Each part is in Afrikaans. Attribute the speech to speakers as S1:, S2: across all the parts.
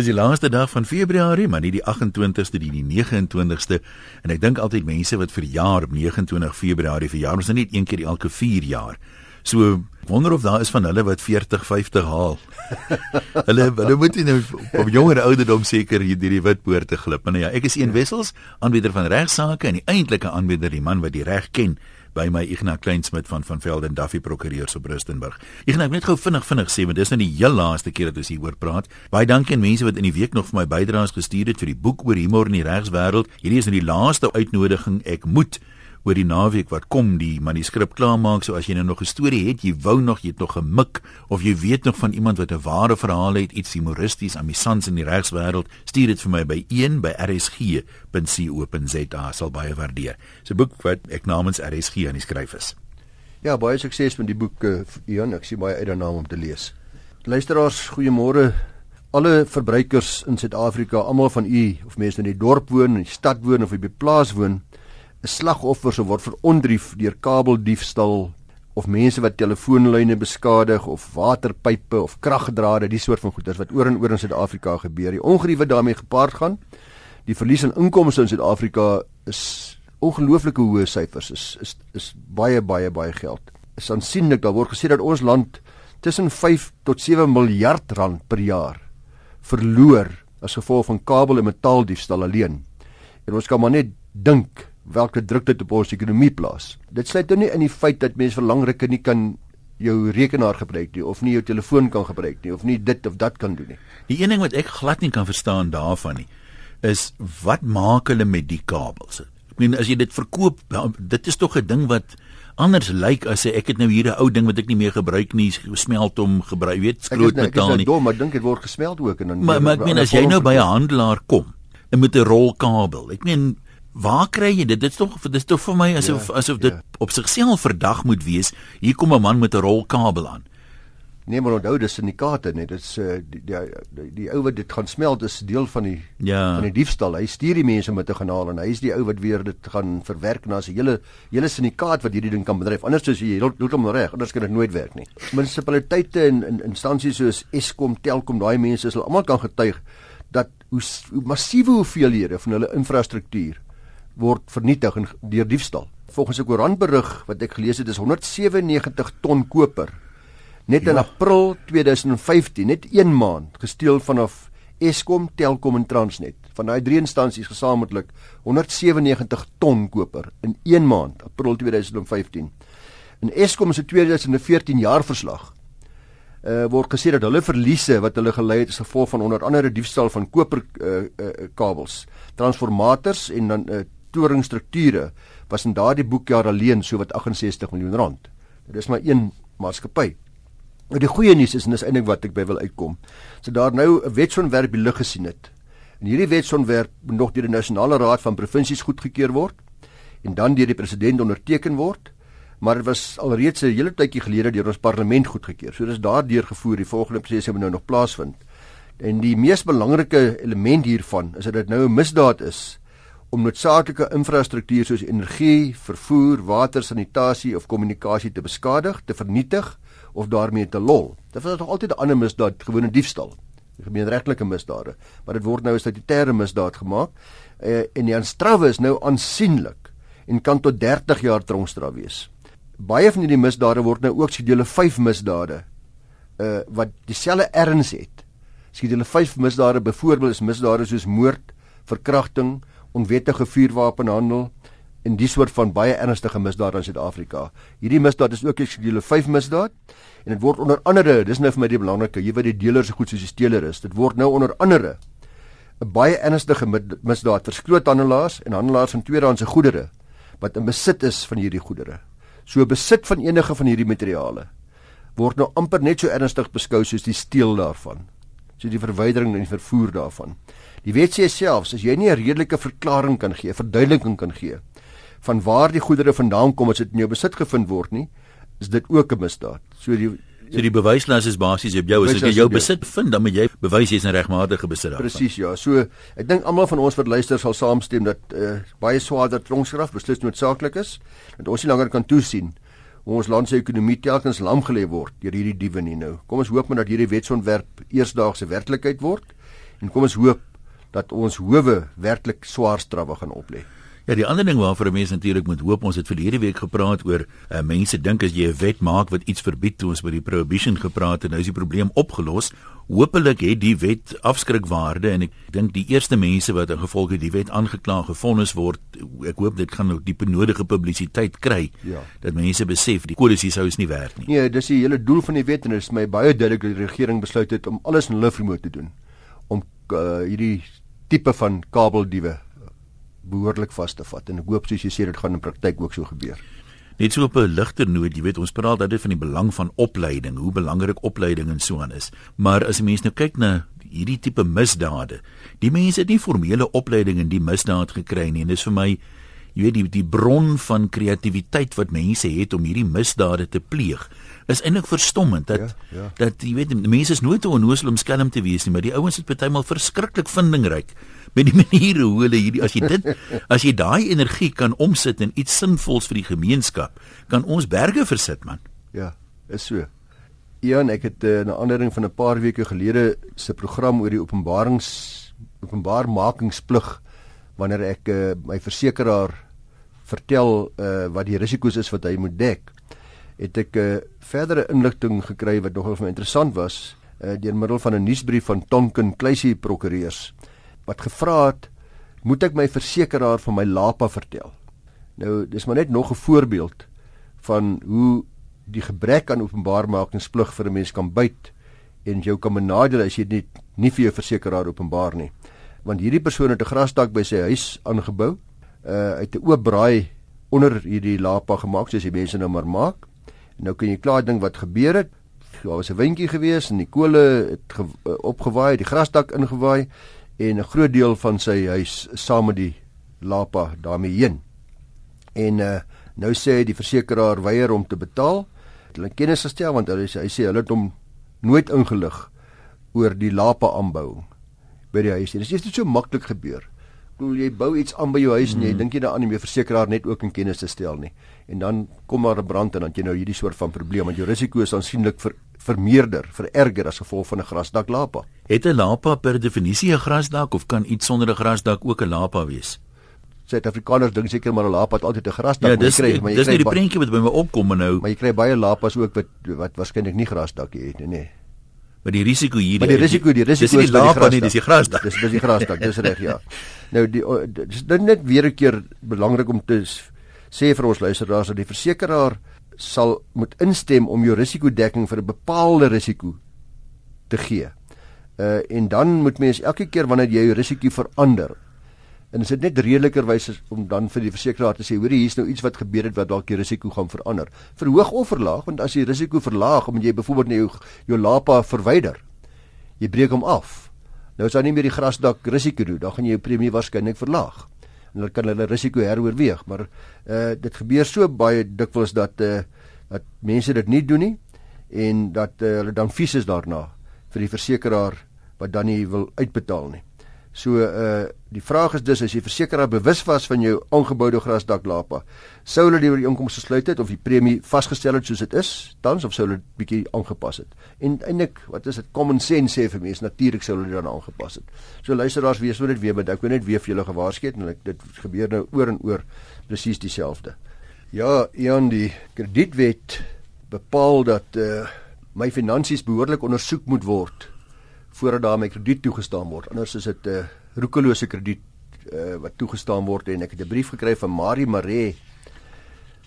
S1: Dis die laaste dag van Februarie, maar nie die 28ste nie, die 29ste. En ek dink altyd mense wat vir jaar op 29 Februarie verjaar, ons is net een keer elke 4 jaar. So wonder of daar is van hulle wat 40, 50 haal. hulle hulle moet nou op jonger ouderdom seker hier deur die witpoorte glip. Maar nou ja, ek is een wessels aanbieder van regsaake en die eintlike aanbieder die man wat die reg ken by my Ignas Kleinsmid van van Velden Duffy Prokureurs op Rustenburg. Ignas, net gou vinnig vinnig sê, want dis nou die heel laaste keer dat ons hier oor praat. Baie dankie aan mense wat in die week nog vir my bydraes gestuur het vir die boek oor humor in die regswêreld. Hierdie is nou die laaste uitnodiging. Ek moet oor die naweek wat kom die manuskrip klaarmaak so as jy nou nog 'n storie het jy wou nog jy het nog gemik of jy weet nog van iemand wat 'n ware verhaal het iets humoristies amusants in die regswêreld stuur dit vir my by 1 by rsg.co.za sal baie waardeer. Dis 'n boek wat ek namens RSG aan die skryf is.
S2: Ja, baie sukses met die boek uh, Ian, ek sien baie uit daarna om te lees. Luisteraars, goeiemôre. Alle verbruikers in Suid-Afrika, almal van u of mense in die dorp woon, in die stad woon of op die plaas woon, 'n slagoffer sou word verontrief deur kabeldiefstal of mense wat telefoonlyne beskadig of waterpype of kragdrade, die soort van goeders wat oor en oor in Suid-Afrika gebeur. Die ongeriewe daarmee gepaard gaan. Die verlies aan inkomste in Suid-Afrika is ongelooflike hoë syfers. Is is is baie baie baie geld. Is aansienlik. Daar word gesê dat ons land tussen 5 tot 7 miljard rand per jaar verloor as gevolg van kabel en metaaldiefstal alleen. En ons kan maar net dink welke druk dit op ons ekonomie plaas. Dit sluit nou nie in die feit dat mense vir lang rukke nie kan jou rekenaar gebruik nie of nie jou telefoon kan gebruik nie of nie dit of dat kan doen nie.
S1: Die een ding wat ek glad nie kan verstaan daarvan nie is wat maak hulle met die kabels? Ek meen as jy dit verkoop, dit is tog 'n ding wat anders lyk as ek het nou hier 'n ou ding wat ek nie meer gebruik nie, smelt hom gebruik, weet skroot
S2: nou-
S1: metaal
S2: nie.
S1: Ek
S2: is nou dom, maar dink dit word gesmeld ook en
S1: dan Maar maar ek meen as jy nou by 'n handelaar kom en met 'n rol kabel. Ek meen Waar kry jy dit? Dit is tog dit is tog vir my asof ja, asof dit ja. op sigself verdag moet wees. Hier kom 'n man met 'n rolkabel aan.
S2: Nee, maar onthou dis syndikaate, nee, dit is uh, die die die, die ou wat dit gaan smelt is deel van die ja. van die diefstal. Hy stuur die mense met 'n kanaal en hy is die ou wat weer dit gaan verwerk na 'n hele hele syndikaat wat hierdie ding kan bedryf. Anders soos jy doen hom reg, anders kan dit nooit werk nie. Munisipaliteite en in instansies soos Eskom, Telkom, daai mense is almal kan getuig dat hoe, hoe massiewe hoeveelhede van hulle infrastruktuur word vernietig deur diefstal. Volgens 'n koerantberig wat ek gelees het, is 197 ton koper net ja. in April 2015, net 1 maand, gesteel vanaf Eskom, Telkom en Transnet. Van daai drie instansies gesamentlik 197 ton koper in 1 maand, April 2015. In Eskom se 2014 jaarverslag uh word gesê dat hulle verliese wat hulle gelei het as gevolg van onder andere diefstal van koper uh, uh kabels, transformators en dan uh toringstrukture was in daardie boekjaar alleen so wat 68 miljoen rand. Dit is maar een maatskappy. Nou die goeie nuus is en dis eintlik wat ek by wil uitkom. So daar nou 'n wetsontwerp die lig gesien het. En hierdie wetsontwerp moet nog deur die nasionale raad van provinsies goedgekeur word en dan deur die president onderteken word. Maar dit was alreeds 'n hele tydjie gelede deur ons parlement goedgekeur. So dis daardeur gevoer. Die volgende proses moet nou nog plaasvind. En die mees belangrike element hiervan is dat dit nou 'n misdaad is om noodsaaklike infrastruktuur soos energie, vervoer, water, sanitasie of kommunikasie te beskadig, te vernietig of daarmee te lol. Dit is nog altyd 'n ander misdaad, gewone diefstal. Gemeenregtelike misdade, maar dit word nou as 'n statutêre misdaad gemaak. Uh, en die aanstrawe is nou aansienlik en kan tot 30 jaar tronkstraf wees. Baie van hierdie misdade word nou ook skedule 5 misdade uh wat dieselfde erns het. Skedule 5 misdade byvoorbeeld is misdade soos moord, verkrachting, onwettige vuurwapenhandel en die soort van baie ernstige misdade in Suid-Afrika. Hierdie misdaad is ook skedule 5 misdaad en dit word onder andere, dis nou vir my die belangrike, jy weet die dealer se goed soos die steeler is. Dit word nou onder andere 'n baie ernstige misdaad vir skroothandelaars en handelaars van tweedehandse goedere wat in besit is van hierdie goedere. So besit van enige van hierdie materiale word nou amper net so ernstig beskou soos die steel daarvan. So die verwydering en die vervoer daarvan. Die wet sê selfs as jy nie 'n redelike verklaring kan gee, verduideliking kan gee van waar die goedere vandaan kom as dit in jou besit gevind word nie, is dit ook 'n misdaad. So die
S1: So die bewyslas is basies op jou as jy jou besit vind, dan moet jy bewys jy's 'n regmatige besit
S2: daarvan. Presies, ja. So ek dink almal van ons wat luister sal saamstem dat uh, baie swaarder tronkstraf beslis noodsaaklik is dat ons nie langer kan toesien hoe ons land se ekonomie telkens lam gelê word deur hierdie diewe nie nou. Kom ons hoop maar dat hierdie wetsontwerp eersdaagse werklikheid word En kom ons hoop dat ons howe werklik swaar strawwe gaan oplê.
S1: Ja, die ander ding waarvoor 'n mens natuurlik moet hoop, ons het verlede week gepraat oor uh, mense dink as jy 'n wet maak wat iets verbied, toe ons by die prohibition gepraat het, nou is die probleem opgelos. Hoopelik het die wet afskrikwaarde en ek dink die eerste mense wat in gevolg het die wet aangekla gevonnis word, ek hoop dit gaan nou die benodigde publisiteit kry. Ja. Dat mense besef die kodes hier sou is nie werd nie.
S2: Nee, dis die hele doel van die wet en dit is my baie duidelik dat die regering besluit het om alles in hulle vermoë te doen om uh, hierdie tipe van kabeldiewe behoorlik vas te vat en ek hoop soos jy sê dit gaan in praktyk ook so gebeur.
S1: Net so op 'n ligter noot, jy weet ons praat altyd van die belang van opleiding, hoe belangrik opleiding en so aan is. Maar as 'n mens nou kyk na hierdie tipe misdade, die mense het nie formele opleiding in die misdaad gekry nie en dis vir my jy weet die die bron van kreatiwiteit wat mense het om hierdie misdade te pleeg is eintlik verstommend dat ja, ja. dat jy weet mense is nooit te onnoosel om skelm te wees nie maar die ouens het partymal verskriklik vindingryk met die maniere hoe hulle hierdie as jy dit as jy daai energie kan omsit in iets sinvols vir die gemeenskap, kan ons berge versit man.
S2: Ja, is so. Ian, ek het uh, 'n aandering van 'n paar weke gelede se program oor die openbarings openbaarmakingsplig wanneer ek uh, my versekeraar vertel uh, wat die risiko's is wat hy moet dek het ek 'n uh, verdere inligting gekry wat nogal vir my interessant was uh, deur middel van 'n nuusbrief van Tonkin Kluisie prokureurs wat gevra het, moet ek my versekeraar van my lapa vertel. Nou, dis maar net nog 'n voorbeeld van hoe die gebrek aan openbaarmakingsplig vir 'n mens kan byt en jou kan benadeel as jy dit nie vir jou versekeraar openbaar nie. Want hierdie persoon het 'n grasdak by sy huis aangebou, uh uit 'n oop braai onder hierdie lapa gemaak soos die mense nou maar maak. En nou kan jy klaar ding wat gebeur het. Daar was 'n windjie gewees en die kole het ge, uh, opgewaai, die grasdak ingewaai en 'n groot deel van sy huis saam met die lapa daarmee heen. En uh, nou sê die versekeraar weier om te betaal. Hulle kennis gestel want hulle sê hy sê hulle het hom nooit ingelig oor die lapa aanbou by die huis. Dit is net so maklik gebeur. Bedoel jy bou iets aan by jou huis mm. en jy hmm. dink jy daaraan om jou versekeraar net ook in kennis te stel nie. En dan kom maar 'n brand en dan jy nou hierdie soort van probleem want jou risiko is aansienlik vir vermeerder, vererger as gevolg van 'n grasdak lapa.
S1: Het 'n lapa per definisie 'n grasdak of kan iets sonder 'n grasdak ook 'n lapa wees?
S2: Suid-Afrikaners dink seker maar 'n lapa het altyd 'n grasdak, ja,
S1: dis,
S2: kry,
S1: maar jy dis kry die prentjie wat by my opkom nou.
S2: Maar jy kry baie lapas ook wat wat waarskynlik nie grasdak het nie, nee.
S1: Maar die risiko hier,
S2: maar die risiko, die risiko
S1: is die lapa nie, dis die grasdak.
S2: Dis dis die grasdak, dis reg, ja. Nou die dis net weer 'n keer belangrik om te sê vir ons luisteraars dat die versekeraar sal moet instem om jou risikodekking vir 'n bepaalde risiko te gee. Uh en dan moet mens elke keer wanneer jy jou risiko verander en is dit net redelikerwys om dan vir die versekeraar te sê hoor hier is nou iets wat gebeur het wat dalk die risiko gaan verander. Verhoog of verlaag want as jy risiko verlaag omdat jy byvoorbeeld nou jou jou lapa verwyder. Jy breek hom af. Nou is daar nie meer die grasdak risiko doen, dan gaan jy jou premie waarskynlik verlaag en hulle kan hulle risiko heroorweeg, maar uh dit gebeur so baie dikwels dat uh dat mense dit nie doen nie en dat uh, hulle dan vies is daarna vir die versekeraar wat dan nie wil uitbetaal nie. So uh die vraag is dus as jy versekeraar bewus was van jou aangeboude grasdak lapa, sou hulle die ooreenkoms gesluit het of die premie vasgestel het soos dit is, tans of sou hulle bietjie aangepas het. En eintlik, wat is dit common sense sê vir mense, natuurlik sou hulle dit dan aangepas het. So luisteraars, wees so dit weer, maar ek wil net weer vir julle gewaarsku het en ek, dit gebeur nou oor en oor presies dieselfde. Ja, Ian, die kredietwet bepaal dat uh my finansies behoorlik ondersoek moet word voordat daar my krediet toegestaan word. Anders is dit 'n uh, roekelose krediet uh, wat toegestaan word en ek het 'n brief gekry van Marie Maree.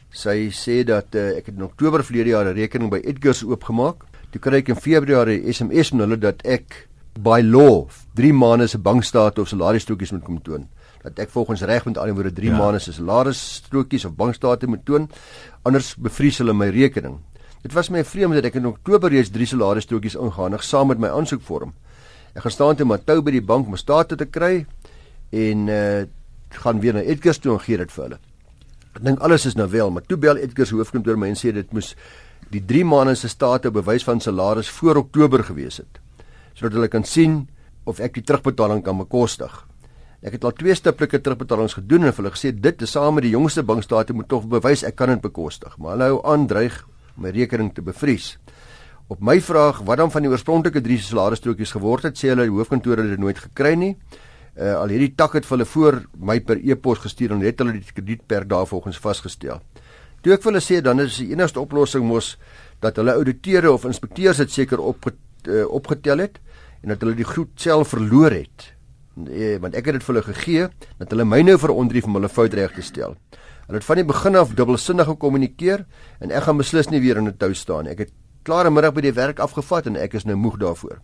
S2: Sy sê dat uh, ek het in Oktober verlede jaar 'n rekening by Edgars oopgemaak. Toe kry ek in Februarie SMS van hulle dat ek by law 3 maande se bankstate of salarisstrokies moet kom toon. Dat ek volgens reg met alhoewel 3 ja. maande se salarisstrokies of bankstate moet toon, anders bevries hulle my rekening. Dit was my vreemd dat ek in Oktober reeds 3 salarisstrokies ingehandig saam met my aansoekvorm. Ek gaan staan te Matou by die bank om state te kry en uh gaan weer na Edgars toe en gee dit vir hulle. Ek dink alles is nou wel, maar toe bel Edgars hoofkantoor my en sê dit moes die 3 maande se state bewys van salaris voor Oktober gewees het sodat hulle kan sien of ek die terugbetaling kan bekostig. Ek het al twee stiplike terugbetalings gedoen en hulle gesê dit is saam met die jongste bankstate moet tog bewys ek kan dit bekostig, maar hulle hou aan dreig my rekening te bevries. Op my vraag wat dan van die oorspronklike drie salarisstrokies geword het, sê hulle die hoofkantoor het dit nooit gekry nie. Uh, al hierdie tak het hulle voor my per e-pos gestuur en het hulle die kredietperk daarvolgens vasgestel. Toe ek vir hulle sê dan is die enigste oplossing mos dat hulle ouditeure of inspekteurs dit seker op uh, opgetel het en dat hulle die goed self verloor het. Nee, want ek het dit vir hulle gegee dat hulle my nou verondrief om hulle fout reg te stel. Hulle het van die begin af dubbelsinnig gekommunikeer en ek gaan beslis nie weer in 'n tou staan. Ek het klare middag by die werk afgevat en ek is nou moeg daarvoor.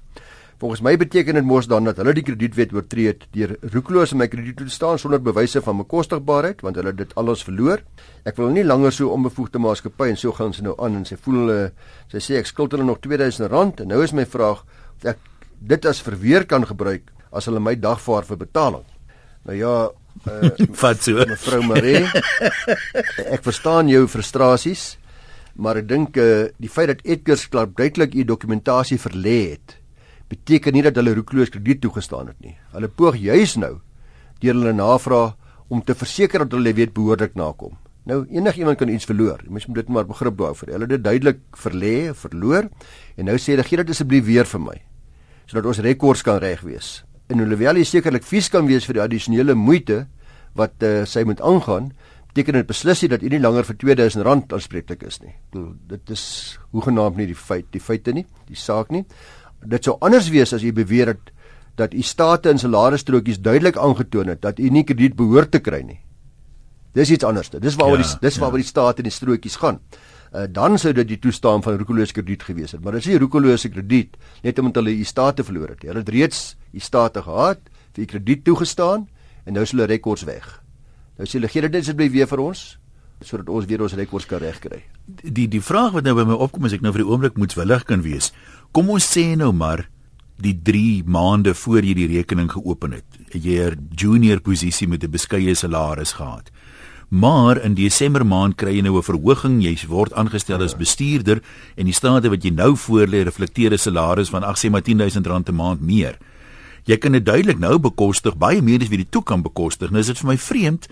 S2: Volgens my beteken dit mos dan dat hulle die kredietwet oortree het deur roekeloos my krediet te staan sonder bewyse van bekostigbaarheid want hulle het dit alles verloor. Ek wil nie langer so onbevoegde maatskappy en so gaan sy nou aan en sy voel hulle sy sê ek skuld hulle nog R2000 en nou is my vraag of ek dit as verweer kan gebruik as hulle my dagvaar vir betaling. Nou ja,
S1: uh, vat so.
S2: Mevrou Marie, ek verstaan jou frustrasies, maar ek dink uh, die feit dat Edgars klaar duidelik u dokumentasie verlê het, beteken nie dat hulle roekloos krediet toegestaan het nie. Hulle poog juis nou deur hulle navraag om te verseker dat hulle weet behoorlik nakom. Nou enigiemand kan iets verloor. Jy moet dit maar begrip behou vir. Hulle het dit duidelik verlê, verloor en nou sê hulle gee dit asseblief weer vir my sodat ons rekords kan reg wees en alhoewel hy sekerlik vies kan wees vir die addisionele moeite wat uh, sy moet aangaan, beteken dit beslis nie dat hy nie langer vir R2000 aanspreeklik is nie. Ek bedoel, dit is hoegenaamd nie die feit, die feite nie, die saak nie. Dit sou anders wees as jy beweer het dat u state in salarisstrokies duidelik aangetoon het dat u nie krediet behoort te kry nie. Dis iets anders. Dis waaroor ja, die dis waaroor ja. die state in die strokies gaan uh, dan sou dit die toestaan van roekelose krediet gewees het. Maar dit is nie roekelose krediet net omdat hulle u state verloor het. Hulle het reeds u state gehad, vir u krediet toegestaan en nou is hulle rekords weg. Nou sê hulle gee dit asseblief weer vir ons sodat ons weer ons rekords kan regkry.
S1: Die die vraag wat nou by my opkom as ek nou vir die oomblik moetswillig kan wees. Kom ons sê nou maar die 3 maande voor jy die rekening geopen het jy 'n junior posisie met 'n beskeie salaris gehad. Maar in Desember maand kry jy nou 'n verhoging, jy word aangestel as bestuurder en die state wat jy nou voorlê reflekteer 'n salaris van 8.10000 rand 'n maand meer. Jy kan dit duidelik nou bekostig, baie meer as wie die toe kan bekostig. Nou is dit vir my vreemd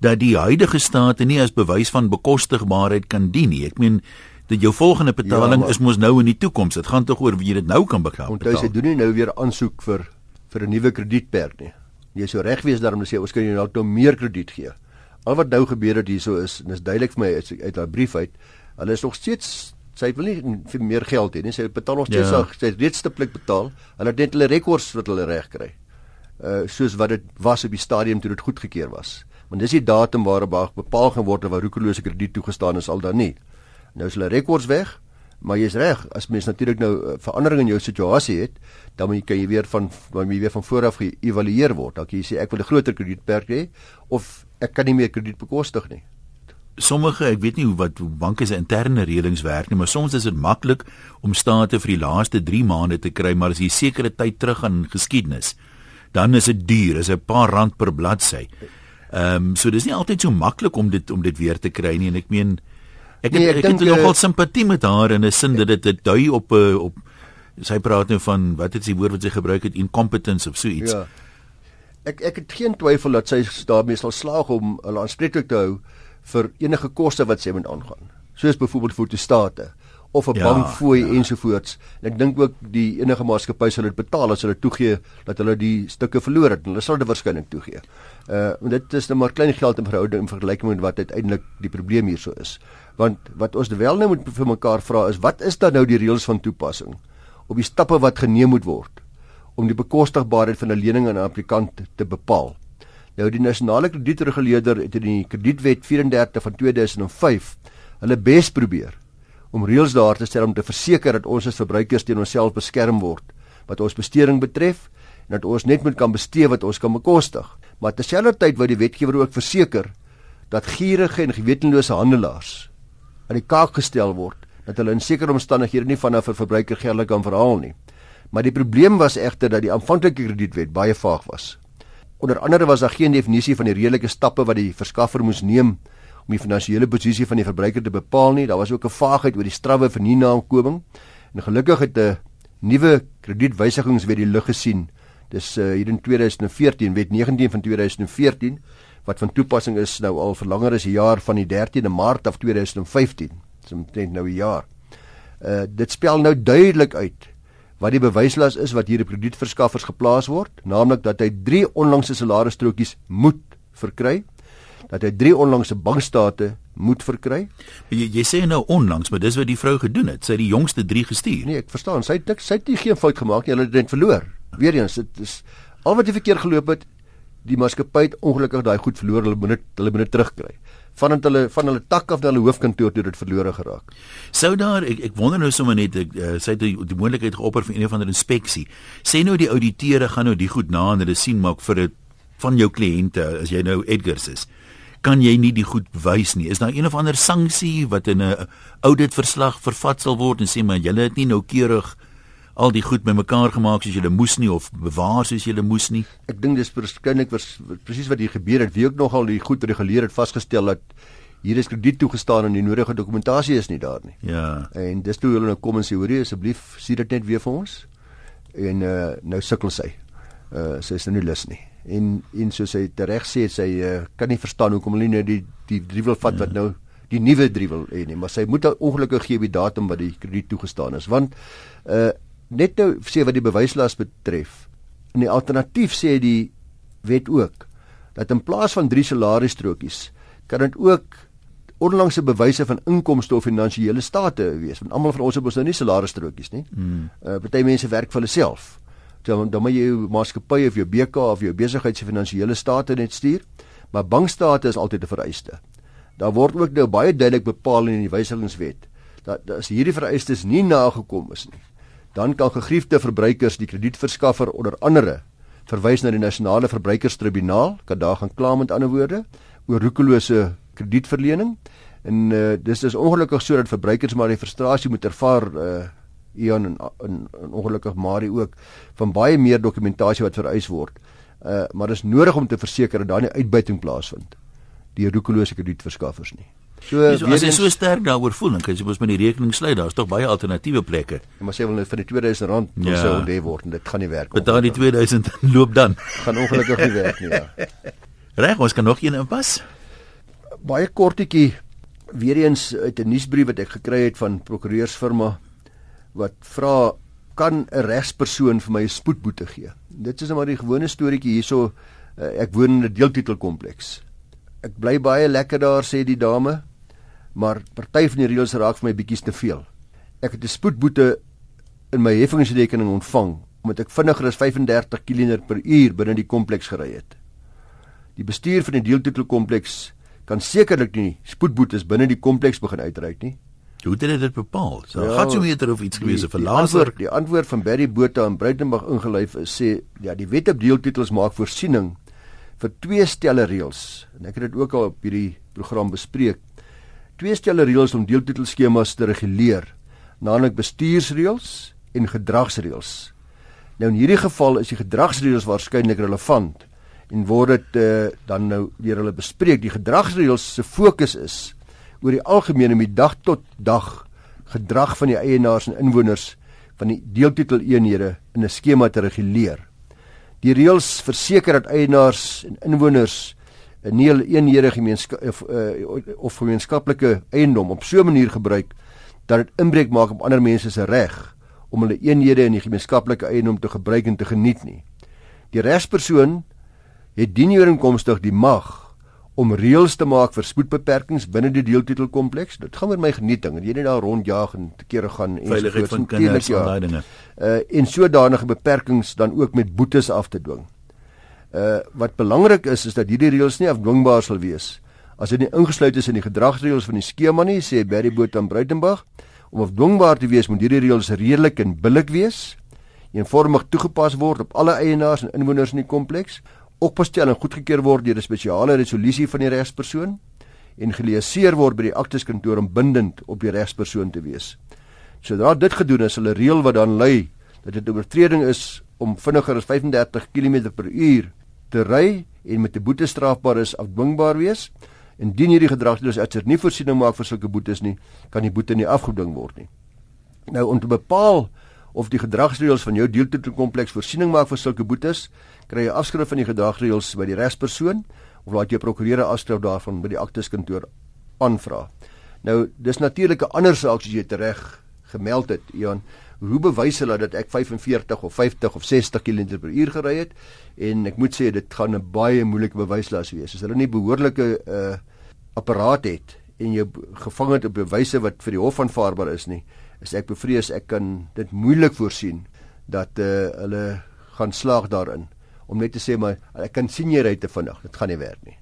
S1: dat die huidige state nie as bewys van bekostigbaarheid kan dien nie. Ek meen dat jou volgende betaling ja, is mos nou in die toekoms. Dit gaan tog oor wie jy dit nou kan betaal.
S2: Want jy doen nie nou weer aansoek vir vir 'n nuwe kredietperk nie. Jy sou reg wees daarom sê ons kan jou nou meer krediet gee. Al wat nou gebeur het hierso is en is duidelik vir my uit, uit haar brief uit. Hulle is nog steeds sy wil nie vir meer geld hê nie. Sy betaal nog steeds ja. sy reeds stiptelik betaal. Hulle het net hulle rekords wat hulle reg kry. Uh soos wat dit was op die stadium toe dit goedgekeur was. Want dis die datum waarop bepaal geword het waar roekelose krediet toegestaan is al dan nie. Nou is hulle rekords weg. Maar jy's reg, as mens natuurlik nou uh, verandering in jou situasie het, dan moet jy kan jy weer van dan moet jy weer van voor af geëvalueer word. Dan kan jy sê ek wil 'n groter kredietperk hê of ek kan nie meer krediet bekostig nie.
S1: Sommige, ek weet nie hoe wat hoe banke se interne reëlings werk nie, maar soms is dit maklik om state vir die laaste 3 maande te kry, maar as jy sekere tyd terug aan geskiedenis, dan is dit duur, is 'n paar rand per bladsy. Ehm um, so dis nie altyd so maklik om dit om dit weer te kry nie en ek meen ek nee, ek, ek het nogal uh, simpatie met haar in 'n sin dat dit dit dui op 'n uh, op sy praat nou van wat is die woord wat sy gebruik het incompetence of so iets. Ja
S2: ek ek het geen twyfel dat sy daarmee sal slaag om hulle aanspreeklik te hou vir enige koste wat sy moet aangaan. Soos byvoorbeeld vir die state of 'n ja, bankfooi ja. ensovoorts. En ek dink ook die enige maatskappy sal dit betaal as hulle toegee dat hulle die stukke verloor het. Hulle sal dit waarskynlik toegee. Uh want dit is nou maar klein geld in verhouding in vergelyking met wat uiteindelik die probleem hierso is. Want wat ons wel nou moet vir mekaar vra is wat is dan nou die reëls van toepassing op die stappe wat geneem moet word om die bekostigbaarheid van 'n lening aan 'n applikant te bepaal. Nou die nasionale kredietreguleerder het in die kredietwet 34 van 2005 hulle bes probeer om reëls daar te stel om te verseker dat ons as verbruikers teen onsself beskerm word wat ons besteding betref en dat ons net moet kan bestee wat ons kan bekostig. Maar terselfdertyd wou die wetgewer ook verseker dat gierige en gewetenlose handelaars aan die kaak gestel word dat hulle in sekere omstandighede nie vanaf 'n verbruiker geldelik kan verhaal nie. Maar die probleem was egter dat die aanvanklike kredietwet baie vaag was. Onder andere was daar geen definisie van die redelike stappe wat die verskaffer moes neem om die finansiële posisie van die verbruiker te bepaal nie. Daar was ook 'n vaagheid oor die strawwe vir nie nakoming. En gelukkig het 'n nuwe kredietwysigingswet die lig gesien. Dis uh, hier in 2014, wet 19 van 2014 wat van toepassing is nou al vir langer as 'n jaar van die 13de Maart af 2015. Dis omtrent nou 'n jaar. Uh dit spel nou duidelik uit wat die bewyslas is wat hierdie kredietverskaffers geplaas word, naamlik dat hy 3 onlangse salarisstrokies moet verkry, dat hy 3 onlangse bankstate moet verkry.
S1: Jy, jy sê nou onlangs, maar dis wat die vrou gedoen het. Sy het die jongste 3 gestuur.
S2: Nee, ek verstaan. Sy het sy het nie geen fout gemaak nie. Hulle het dit verloor. Weereens, dit is al wat jy verkeerd geloop het, die maatskappy het ongelukkig daai goed verloor. Hulle moet dit hulle moet dit terugkry vandat hulle van hulle tak af na hulle hoofkantoor toe dit verlore geraak.
S1: Sou daar ek ek wonder nou sommer net ek uh, sy het die, die moontlikheid geopper vir een of ander inspeksie. Sê nou die ouditeure gaan nou die goed na en hulle sien maak vir dit van jou kliënte as jy nou Edgars is. Kan jy nie die goed wys nie? Is daar een of ander sanksie wat in 'n auditverslag vervat sal word en sê maar julle het nie noukeurig al die goed bymekaar gemaak soos jy moes nie of bewaar soos jy moes nie.
S2: Ek dink dis waarskynlik presies wat hier gebeur het. Wie ook nogal die goed reguleer het vasgestel dat hier is krediet toegestaan en die nodige dokumentasie is nie daar nie.
S1: Ja.
S2: En dis toe hulle nou kom en sê hoorie asseblief sien dit net weer vir ons. En uh, nou sukkel sy. Uh sy is nou nie lus nie. En en soos sy reg sê sy uh, kan nie verstaan hoekom hulle nie die die driewel vat ja. wat nou die nuwe driewel hê nie, maar sy moet ongelukkig gee die datum wat die krediet toegestaan is want uh net nou sê wat die bewyslas betref. In die alternatief sê die wet ook dat in plaas van drie salarisstrokies kan dit ook onlangse bewyse van inkomste of finansiële state wees. Want almal van ons het mos nou nie salarisstrokies nie. Mm. Uh party mense werk vir hulle self. Dan dan moet jy jou maatskappy of jou BK of jou besigheid se finansiële state net stuur. Maar bankstate is altyd 'n vereiste. Daar word ook nou baie duidelik bepaal in die wysigingswet dat as hierdie vereistes nie nagekom is nie, dan kan gegriefde verbruikers die kredietverskaffer onder andere verwys na die nasionale verbruikerstribunaal, kan daar gaan kla met ander woorde oor roekelose kredietverlening. En uh, dis is ongelukkig sodat verbruikers maar die frustrasie moet ervaar uh Ion en, en, en ongelukkig Marie ook van baie meer dokumentasie wat vereis word. Uh maar dis nodig om te verseker dat daar nie uitbuiting plaasvind deur roekelose kredietverskaffers nie.
S1: So yes, as jy so sterk daaroor voel, dan kan jy mos met die rekening sluit. Daar's tog baie alternatiewe plekke.
S2: Ja, maar sê wel net vir die 2000 rand ja. sou ontdek word en dit gaan nie werk
S1: nie. Betaal die 2000 loop dan.
S2: gaan ongelukkig nie werk nie, ja.
S1: Reg, ons kan nog een inpas.
S2: Baie kortetjie weer eens uit 'n nuusbrief wat ek gekry het van prokureursfirma wat vra kan 'n regspersoon vir my 'n spoedboete gee. Dit is nou maar die gewone storieetjie hierso. Eh, ek woon in 'n deeltitelkompleks. Ek bly baie lekker daar sê die dame maar party van die reëls raak vir my bietjie te veel. Ek het 'n spoedboete in my heffingsrekening ontvang omdat ek vinniger as 35 km/h binne die kompleks gery het. Die bestuur van die deeltitelkompleks kan sekerlik nie spoedboetes binne die kompleks begin uitreik nie.
S1: Hoe het hulle dit bepaal? So ja, gaan jy meter of iets gewees of laser?
S2: Die antwoord van Barry Botha in Breitenberg ingelyf is sê ja, die wet op deeltitels maak voorsiening vir twee stelle reëls en ek het dit ook al op hierdie program bespreek twee stelle reëls om deeltitelskemas te reguleer, naamlik bestuursreëls en gedragsreëls. Nou in hierdie geval is die gedragsreëls waarskynlik relevant en word dit uh, dan nou deur hulle bespreek. Die gedragsreëls se fokus is oor die algemeen om die dag tot dag gedrag van die eienaars en inwoners van die deeltiteleenhede in 'n skema te reguleer. Die reëls verseker dat eienaars en inwoners 'n nie eenhede gemeenskap of, uh, of gemeenskaplike eiendom op so 'n manier gebruik dat dit inbreuk maak op ander mense se reg om hulle eenhede in die gemeenskaplike eiendom te gebruik en te geniet nie. Die regspersoon het dienooreenkomstig die mag om reëls te maak vir spoedbeperkings binne die deeltitelkompleks. Dit gaan met my genieting en jy net daar rondjaag en te kere gaan
S1: en veiligheid van kinders en daai dinge.
S2: Uh en sodanige beperkings dan ook met boetes af te dwing. Uh wat belangrik is is dat hierdie reëls nie afdwingbaar sal wees as dit nie ingesluit is in die gedragsreëls van die skema nie, sê Barry Boot aan Bruitenberg. Om afdwingbaar te wees, moet hierdie reëls redelik en billik wees, eenvormig toegepas word op alle eienaars en inwoners in die kompleks, opgestel en goedgekeur word deur 'n spesiale resolusie van die regspersoon en geleaseer word by die akteskantoor om bindend op die regspersoon te wees. Sodra dit gedoen is, sal 'n reël wat dan lui dat dit 'n oortreding is om vinniger as 35 km/h te ry en met 'n boete strafbaar is afdwingbaar wees. Indien hierdie gedragsloos uitser nie voorsiening maak vir sulke boetes nie, kan die boete nie afgedwing word nie. Nou om te bepaal of die gedragsreëls van jou deeltitelkompleks voorsiening maak vir sulke boetes, kry jy afskrif van die gedragsreëls by die regspersoon of laat jy prokureur 'n afskrif daarvan by die akteskantoor aanvra. Nou, dis natuurlik 'n ander saak as jy dit reg gemeld het, Ian, hoe bewys hulle dat ek 45 of 50 of 60 km/h gery het? En ek moet sê dit gaan 'n baie moeilike bewyslas wees. As hulle nie behoorlike uh apparaat het en jou gevang het op bewyse wat vir die hof aanvaarbaar is nie, is ek bevrees ek kan dit moeilik voorsien dat uh hulle gaan slaag daarin om net te sê maar ek kan sien jy ry te vinnig. Dit gaan nie werk nie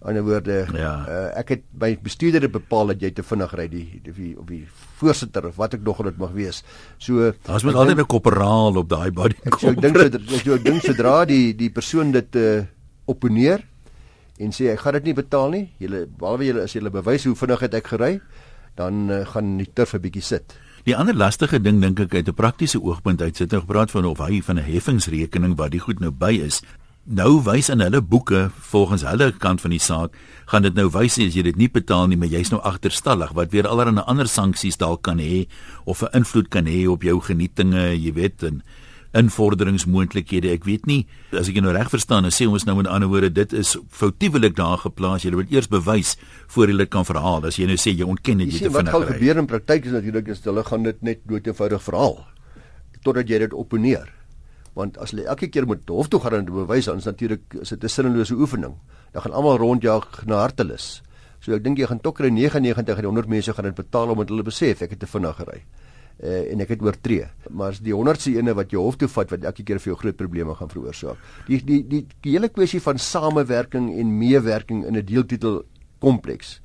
S2: ander woorde ja. uh, ek het by bestuurder bepaal dat jy te vinnig ry die of die of die voorsitter of wat ek nog dit mag wees. So
S1: daar's met altyd 'n korporaal op daai body.
S2: Ek so, dink ek so, dink sodra die die persoon dit uh, opponeer en sê ek gaan dit nie betaal nie. Julle behalwe julle as julle bewys hoe vinnig het ek gery, dan uh, gaan die turf 'n bietjie sit.
S1: Die ander lastige ding dink ek uit 'n praktiese oogpunt uit sit nou gepraat van of hy van 'n heffingsrekening wat die goed nou by is nou wys in hulle boeke volgens hulle kant van die saak gaan dit nou wys as jy dit nie betaal nie maar jy's nou agterstallig wat weer allerlei ander sanksies dalk kan hê of 'n invloed kan hê op jou genietinge jy weet en invorderingsmoontlikhede ek weet nie as ek nou reg verstaan dan sê ons nou met ander woorde dit is foutiewelik daar geplaas. Jy moet eers bewys voor jy dit kan verhaal. As jy nou sê jy ontken dit
S2: jy te vinnig wat gaan gebeur in praktyk is natuurlik is hulle gaan dit net doodeenvoudig verhaal totdat jy dit opponeer want as hulle elke keer moet hof toe gaan en bewys dan is natuurlik is dit 'n sinnelose oefening. Dan gaan almal rondjag na hartelus. So ek dink jy gaan tokkere 99 en 100 mense gaan dit betaal omdat hulle besef ek het te vinnig gery. Uh, en ek het oortree. Maar as die 100ste ene wat jy hof toe vat wat elke keer vir jou groot probleme gaan veroorsaak. Die die die, die hele kwessie van samewerking en meewerking in 'n deeltitel kompleks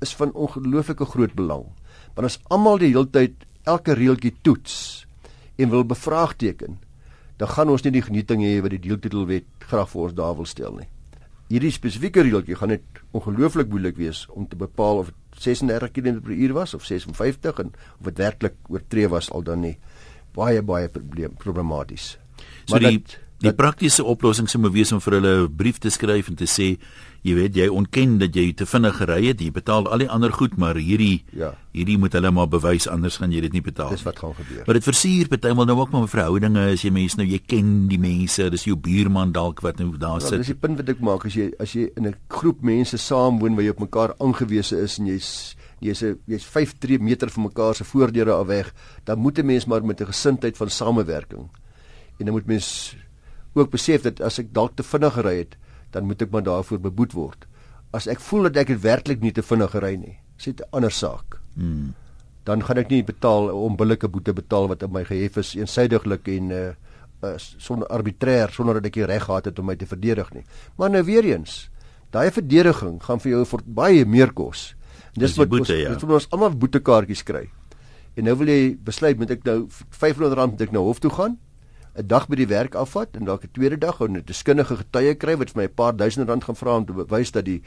S2: is van ongelooflike groot belang. Want as almal die heeltyd elke reeltjie toets en wil bevraagteken, dan gaan ons nie die genieting hê wat die deeltitelwet graag vir ons daar wil stel nie. Hierdie spesifieke reeltjie gaan net ongelooflik moeilik wees om te bepaal of dit 36 km/h was of 56 en of dit werklik oortree was al dan nie. Baie baie probleem problematies.
S1: So maar die dat, die praktiese oplossing sou moet wees om vir hulle 'n brief te skryf en te sê jy weet jy ontken dat jy te vinnig gery het, jy betaal al die ander goed, maar hierdie ja. hierdie moet hulle maar bewys anders gaan jy dit nie betaal.
S2: Dis wat gaan gebeur.
S1: Maar dit versier partymal nou ook maar verhoudinge as jy mense nou jy ken die mense, dis jou buurman dalk wat nou daar ja, sit.
S2: Dis die punt wat ek maak as jy as jy in 'n groep mense saam woon waar jy op mekaar aangewese is en jy's jy's jy's 5 3 meter van mekaar se voordeure af weg, dan moet 'n mens maar met 'n gesindheid van samewerking. En dan moet mens ook besef dat as ek dalk te vinnig gery het, dan moet ek maar daarvoor beboet word. As ek voel dat ek dit werklik nie te vinnig gery nie, sê 'n ander saak. Hmm. Dan gaan ek nie betaal om billike boete betaal wat op my gehef is eensydiglik en uh, uh sonder arbitrêr sonder dat ek die reg gehad het om my te verdedig nie. Maar nou weer eens, daai verdediging gaan vir jou vir baie meer kos.
S1: Dis wat boete, ons, ja.
S2: dit moet ons almal boetekaartjies kry. En nou wil jy besluit moet ek nou R500 moet ek nou hof toe gaan 'n dag by die werk afvat en dalk 'n tweede dag en 'n deskundige getuie kry wat vir my 'n paar duisend rand gaan vra om te bewys dat die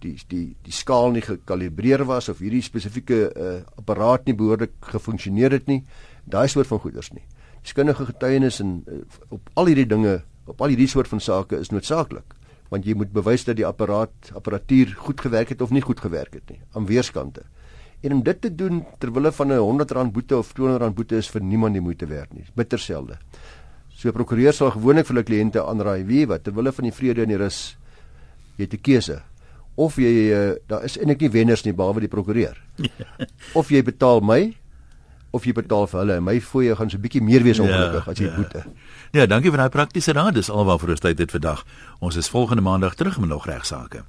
S2: die die die skaal nie gekalibreer was of hierdie spesifieke uh, apparaat nie behoorlik gefunksioneer het nie. Daai soort van goeders nie. Deskundige getuienis en uh, op al hierdie dinge, op al hierdie soort van sake is noodsaaklik want jy moet bewys dat die apparaat apparatuur goed gewerk het of nie goed gewerk het nie aan weerskante. En om dit te doen ter wille van 'n R100 boete of R200 boete is vir niemand die moeite werd nie. Bitterselde. So prokureur sal gewoonlik vir hulle kliënte aanraai wie wat terwyl van die vrede en die rus jy het 'n keuse. Of jy uh, daar is eintlik nie wenners nie behalwe die prokureur. of jy betaal my of jy betaal vir hulle. My fooie gaan so 'n bietjie meer wees ja, ongelukkig ja, as jy ja. boete.
S1: Ja, dankie vir daai praktiese raad. Dis alwaar vir ons tyd dit vandag. Ons is volgende maandag terug met nog regsaake.